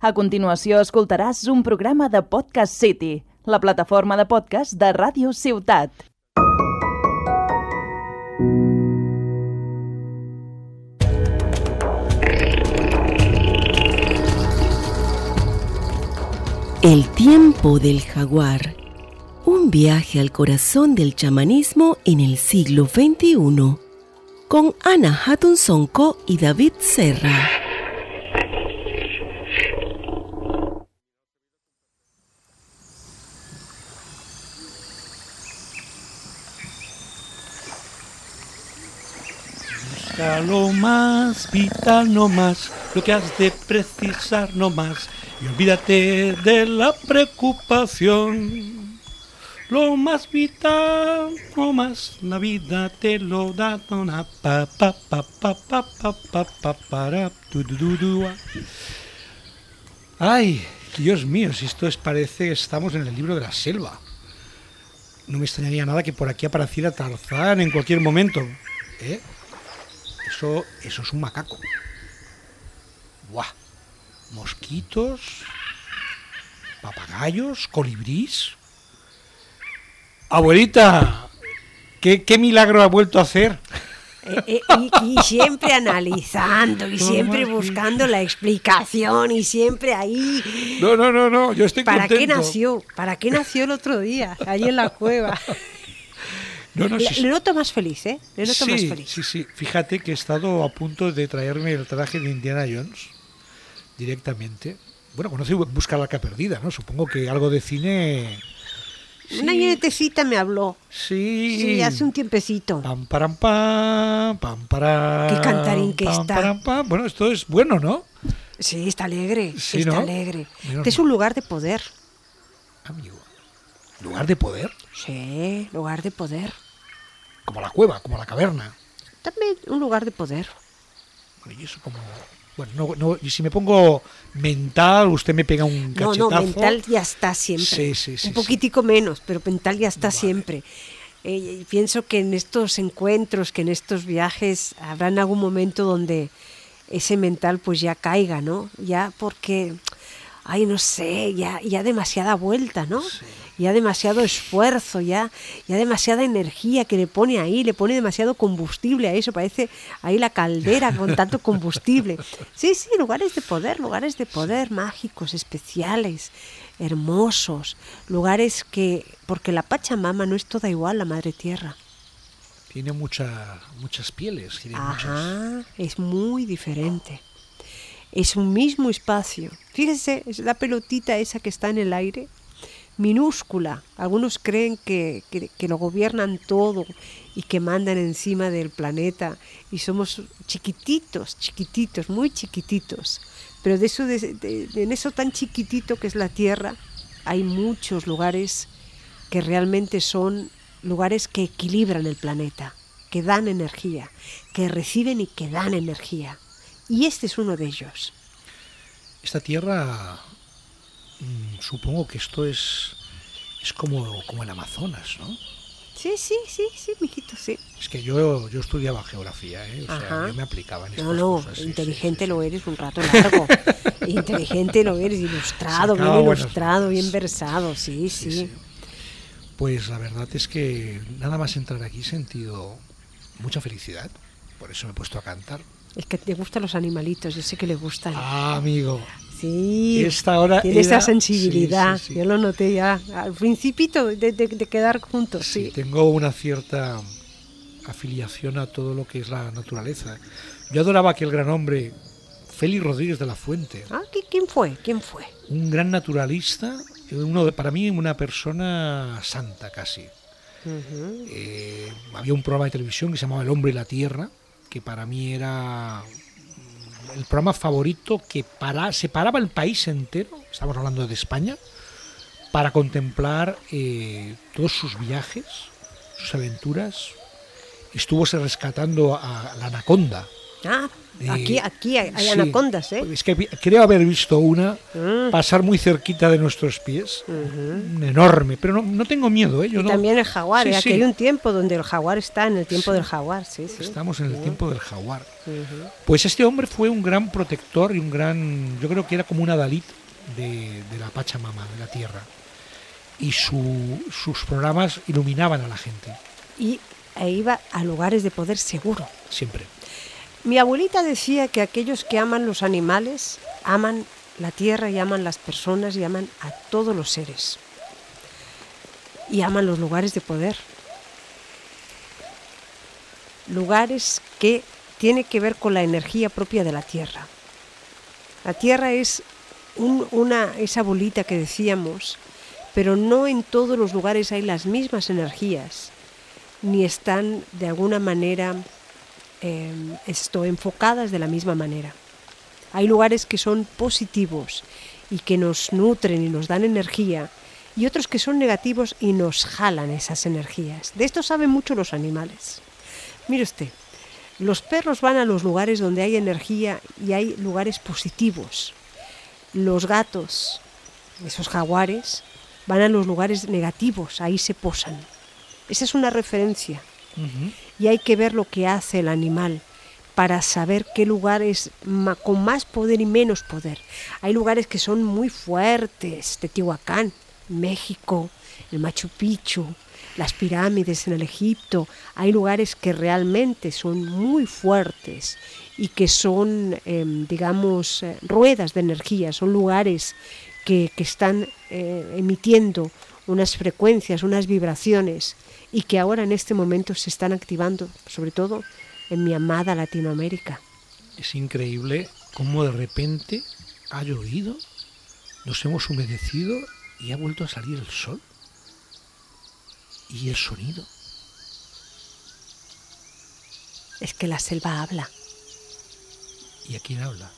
A continuació escoltaràs un programa de Podcast City, la plataforma de podcast de Ràdio Ciutat. El tiempo del jaguar. Un viaje al corazón del chamanismo en el siglo XXI. Con Ana Hatton Sonko y David Serra. Más vital, no más, lo que has de precisar, no más, y olvídate de la preocupación. Lo más vital, no más, la vida te lo da, una pa pa pa pa pa pa pa pa para tu, du, ah. Ay, Dios mío, si esto es parece que estamos en el libro de la selva. No me extrañaría nada que por aquí apareciera Tarzán en cualquier momento. ¿Eh? Eso, eso es un macaco. Buah. Mosquitos, papagayos, colibrís. Abuelita, ¿qué, qué milagro ha vuelto a hacer? Eh, eh, y, y siempre analizando y siempre buscando la explicación y siempre ahí. No, no, no, no, yo estoy ¿Para qué nació? ¿Para qué nació el otro día? Allí en la cueva. No, no, Le, sí, le noto más feliz, ¿eh? Le noto más feliz. sí, sí. Fíjate que he estado a punto de traerme el traje de Indiana Jones directamente. Bueno, conoce Busca la arca perdida, ¿no? Supongo que algo de cine. Una nietecita me habló. Sí. Sí, hace un tiempecito. Pam, param, pam, pam, param, Qué cantarín que pam, está. param, pam. Bueno, esto es bueno, ¿no? Sí, está alegre. Sí, está ¿no? alegre. Menos Este es un lugar de poder. Amigo. Lugar de poder, Sí, lugar de poder. como la cueva, como la caverna. También un lugar de poder. Bueno, y eso como. Bueno, no, no, y si me pongo mental, usted me pega un No, cachetazo. no, mental ya está siempre. Sí, sí, sí, Un sí. poquitico menos, pero mental ya está siempre. Eh, y pienso que en estos encuentros, que en estos viajes, habrá en algún momento donde ese mental pues ya caiga, ¿no? Ya porque, ay, no sé, ya, ya demasiada vuelta, ¿no? Ya demasiado esfuerzo, ya, ya demasiada energía que le pone ahí, le pone demasiado combustible a eso, parece ahí la caldera con tanto combustible. Sí, sí, lugares de poder, lugares de poder mágicos, especiales, hermosos, lugares que, porque la Pachamama no es toda igual, la Madre Tierra. Tiene mucha, muchas pieles. Tiene muchas. Ajá, es muy diferente. Es un mismo espacio. Fíjese, es la pelotita esa que está en el aire, minúscula. Algunos creen que, que- lo gobiernan todo y que mandan encima del planeta y somos chiquititos, chiquititos, muy chiquititos. Pero de eso, de- en eso tan chiquitito que es la Tierra, hay muchos lugares que realmente son lugares que equilibran el planeta, que dan energía, que reciben y que dan energía. Y este es uno de ellos. Esta tierra, supongo que esto es, es como, como el Amazonas, ¿no? Sí, sí, sí, sí, mijito, sí. Es que yo, yo estudiaba geografía, ¿eh? O sea, Ajá. yo me aplicaba en estas No, no, cosas. sí, sí, inteligente sí, lo eres un rato largo. inteligente lo eres, ilustrado, bien ilustrado, bien versado, sí, sí. Sí, sí. Pues la verdad es que nada más entrar aquí he sentido mucha felicidad. Por eso me he puesto a cantar. Es que te gustan los animalitos, yo sé que le gustan. Ah, amigo. Sí, Esta hora tiene esa sensibilidad. sí, sí, sí. Yo lo noté ya al principito de, de- de quedar juntos, Sí, tengo una cierta afiliación a todo lo que es la naturaleza. Yo adoraba a aquel gran hombre, Félix Rodríguez de la Fuente, Ah, ¿qui- ¿quién fue? ¿Quién fue? un gran naturalista, uno de- para mí una persona santa casi. Eh, había un programa de televisión que se llamaba El hombre y la tierra, que para mí era el programa favorito que para, separaba el país entero, estamos hablando de España, para contemplar eh, todos sus viajes, sus aventuras. Estuvo se rescatando a la anaconda Ah, aquí, aquí hay, sí, anacondas, ¿eh? Es que creo haber visto una Mm. pasar muy cerquita de nuestros pies. Enorme, pero no, no tengo miedo, ¿eh? Yo Y no- también el jaguar, Sí, ¿eh? Aquí hay un tiempo donde el jaguar está en el tiempo del jaguar, sí. Estamos en el tiempo del jaguar. Pues este hombre fue un gran protector y un gran, yo creo que era como un adalid de, de la Pachamama, de la tierra. Y su- sus programas iluminaban a la gente, Y e iba a lugares de poder seguro. siempre. Mi abuelita decía que aquellos que aman los animales aman la tierra y aman las personas y aman a todos los seres. Y aman los lugares de poder. Lugares que tiene que ver con la energía propia de la tierra. La tierra es un- una, esa bolita que decíamos, pero no en todos los lugares hay las mismas energías, ni están de alguna manera eh, esto, enfocadas de la misma manera. Hay lugares que son positivos y que nos nutren y nos dan energía, y otros que son negativos y nos jalan esas energías. De esto saben mucho los animales. Mire usted, los perros van a los lugares donde hay energía y hay lugares positivos. Los gatos, esos jaguares, van a los lugares negativos, ahí se posan. Esa es una referencia y hay que ver lo que hace el animal para saber qué lugar es con más poder y menos poder. Hay lugares que son muy fuertes, Teotihuacán, México, el Machu Picchu, las pirámides en el Egipto. Hay lugares que realmente son muy fuertes y que son, em, digamos, eh, ruedas de energía, son lugares que, que están eh, emitiendo unas frecuencias, unas vibraciones y que ahora en este momento se están activando, sobre todo en mi amada Latinoamérica. Es increíble cómo de repente ha llovido, nos hemos humedecido y ha vuelto a salir el sol. Y el sonido. Es que la selva habla. ¿Y a quién habla?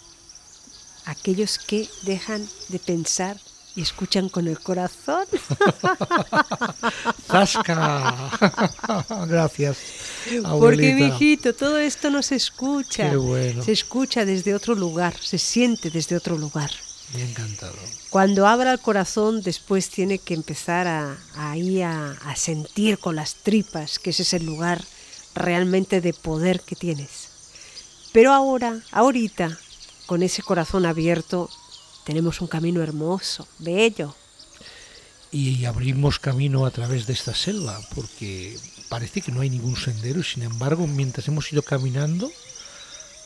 Aquellos que dejan de pensar y escuchan con el corazón. ¡Zasca! Gracias. Porque, abuelita. mijito, todo esto no se escucha. Qué bueno. Se escucha desde otro lugar, se siente desde otro lugar. Me ha encantado. Cuando abra el corazón, después tiene que empezar a, ahí a, a sentir con las tripas que ese es el lugar realmente de poder que tienes. Pero ahora, ahorita, con ese corazón abierto, tenemos un camino hermoso, bello. Y abrimos camino a través de esta selva, porque parece que no hay ningún sendero y sin embargo, mientras hemos ido caminando,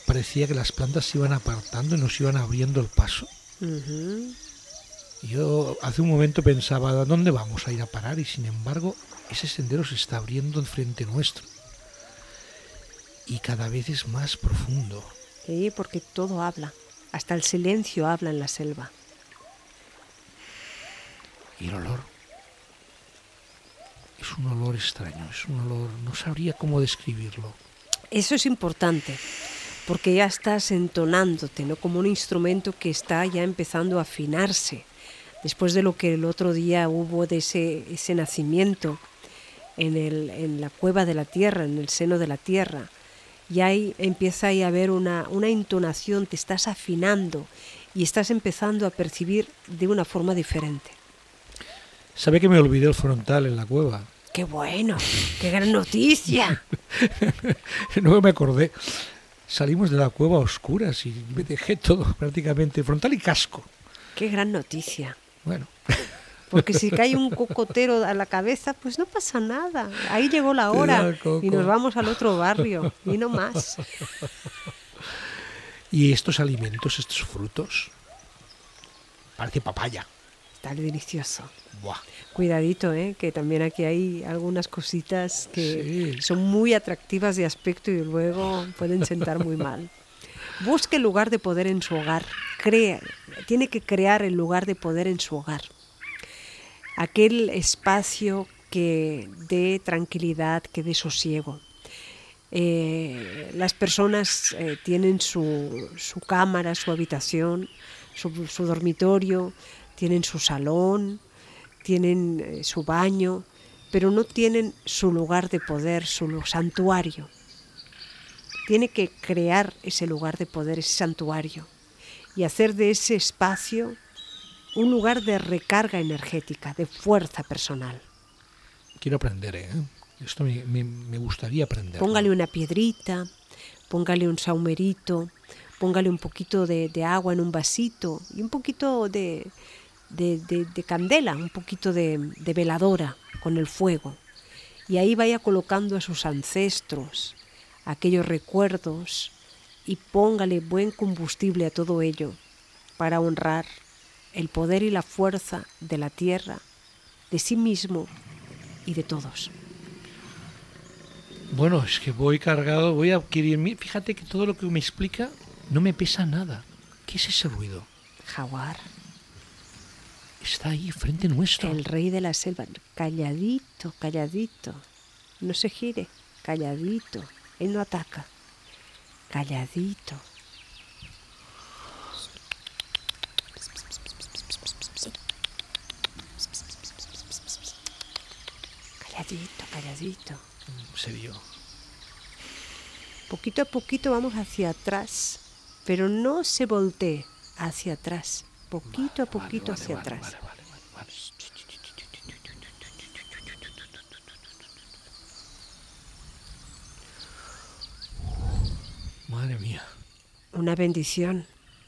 parecía que las plantas se iban apartando y nos iban abriendo el paso. Yo hace un momento pensaba, ¿a dónde vamos a ir a parar? Y sin embargo, ese sendero se está abriendo enfrente nuestro. Y cada vez es más profundo. Sí, porque todo habla, hasta el silencio habla en la selva. Y el olor. Es un olor extraño, es un olor, no sabría cómo describirlo. Eso es importante, porque ya estás entonándote, ¿no? Como un instrumento que está ya empezando a afinarse. Después de lo que el otro día hubo de ese, ese nacimiento en, el, en la cueva de la tierra, en el seno de la tierra, ya ahí empieza ahí a haber una, una entonación, te estás afinando y estás empezando a percibir de una forma diferente. ¿Sabe que me olvidé el frontal en la cueva? ¡Qué bueno! ¡Qué gran noticia! no me acordé. Salimos de la cueva a oscuras y me dejé todo prácticamente, frontal y casco. ¡Qué gran noticia! Bueno, Porque si cae un cocotero a la cabeza, pues no pasa nada. Ahí llegó la hora y nos vamos al otro barrio y no más. y estos alimentos, estos frutos, parece papaya. Está delicioso. Buah. Cuidadito, ¿eh? que también aquí hay algunas cositas que Sí. son muy atractivas de aspecto y luego pueden sentar muy mal. Busque el lugar de poder en su hogar. Crea, tiene que crear el lugar de poder en su hogar. Aquel espacio que dé tranquilidad, que dé sosiego. Eh, las personas eh, tienen su, su cámara, su habitación, su, dormitorio, tienen su salón, tienen eh, su baño, pero no tienen su lugar de poder, su santuario. tiene que crear ese lugar de poder, ese santuario, y hacer de ese espacio un lugar de recarga energética, de fuerza personal. Quiero aprender, ¿eh? Esto me, me- me gustaría aprender. Póngale una piedrita, póngale un saumerito, póngale un poquito de, de agua en un vasito y un poquito de, de- de- de candela, un poquito de, de veladora con el fuego. Y ahí vaya colocando a sus ancestros, aquellos recuerdos, y póngale buen combustible a todo ello para honrar el poder y la fuerza de la tierra, de sí mismo y de todos. Bueno, es que voy cargado, voy a adquirir... Fíjate que todo lo que me explica no me pesa nada. ¿Qué es ese ruido? Jaguar. Está ahí, frente nuestro. El rey de la selva, calladito, calladito. No se gire, calladito. Él no ataca. Calladito. Calladito, calladito. Serio. Poquito a poquito vamos hacia atrás, pero no se voltee hacia atrás. Poquito a poquito Vale, hacia vale, atrás. vale, vale, vale, vale. Madre mía. Una bendición.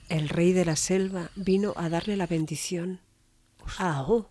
El rey de la selva vino a darle la bendición a Aho.